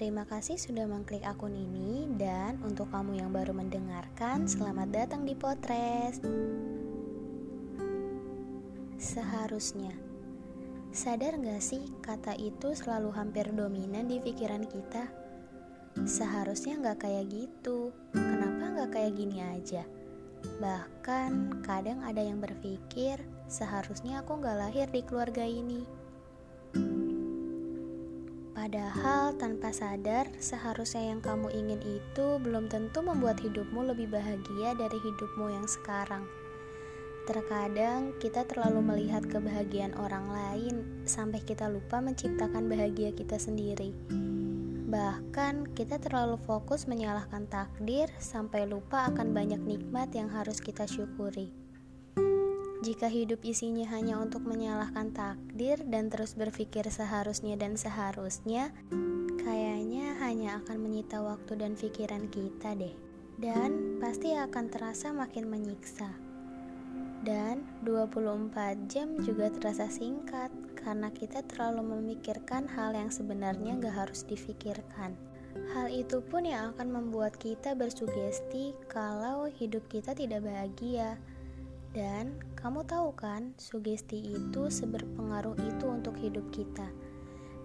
Terima kasih sudah mengklik akun ini dan untuk kamu yang baru mendengarkan, selamat datang di Potres. Seharusnya Sadar gak sih kata itu selalu hampir dominan di pikiran kita? Seharusnya gak kayak gitu, kenapa gak kayak gini aja? Bahkan kadang ada yang berpikir seharusnya aku gak lahir di keluarga ini Padahal tanpa sadar, seharusnya yang kamu ingin itu belum tentu membuat hidupmu lebih bahagia dari hidupmu yang sekarang. Terkadang kita terlalu melihat kebahagiaan orang lain sampai kita lupa menciptakan bahagia kita sendiri. Bahkan kita terlalu fokus menyalahkan takdir sampai lupa akan banyak nikmat yang harus kita syukuri. Jika hidup isinya hanya untuk menyalahkan takdir dan terus berpikir seharusnya dan seharusnya, kayaknya hanya akan menyita waktu dan pikiran kita deh. Dan pasti akan terasa makin menyiksa. Dan 24 jam juga terasa singkat karena kita terlalu memikirkan hal yang sebenarnya gak harus difikirkan. Hal itu pun yang akan membuat kita bersugesti kalau hidup kita tidak bahagia dan kamu tahu kan, sugesti itu seberpengaruh itu untuk hidup kita.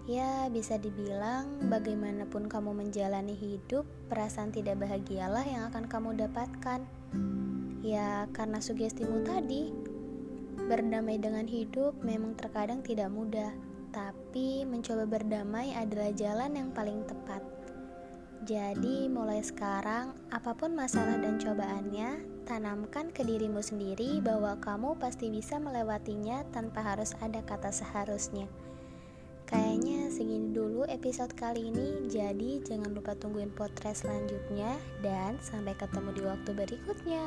Ya, bisa dibilang bagaimanapun kamu menjalani hidup, perasaan tidak bahagialah yang akan kamu dapatkan. Ya, karena sugestimu tadi, berdamai dengan hidup memang terkadang tidak mudah, tapi mencoba berdamai adalah jalan yang paling tepat. Jadi, mulai sekarang, apa pun masalah dan cobaannya, tanamkan ke dirimu sendiri bahwa kamu pasti bisa melewatinya tanpa harus ada kata seharusnya. Kayaknya segini dulu episode kali ini, jadi jangan lupa tungguin potret selanjutnya, dan sampai ketemu di waktu berikutnya.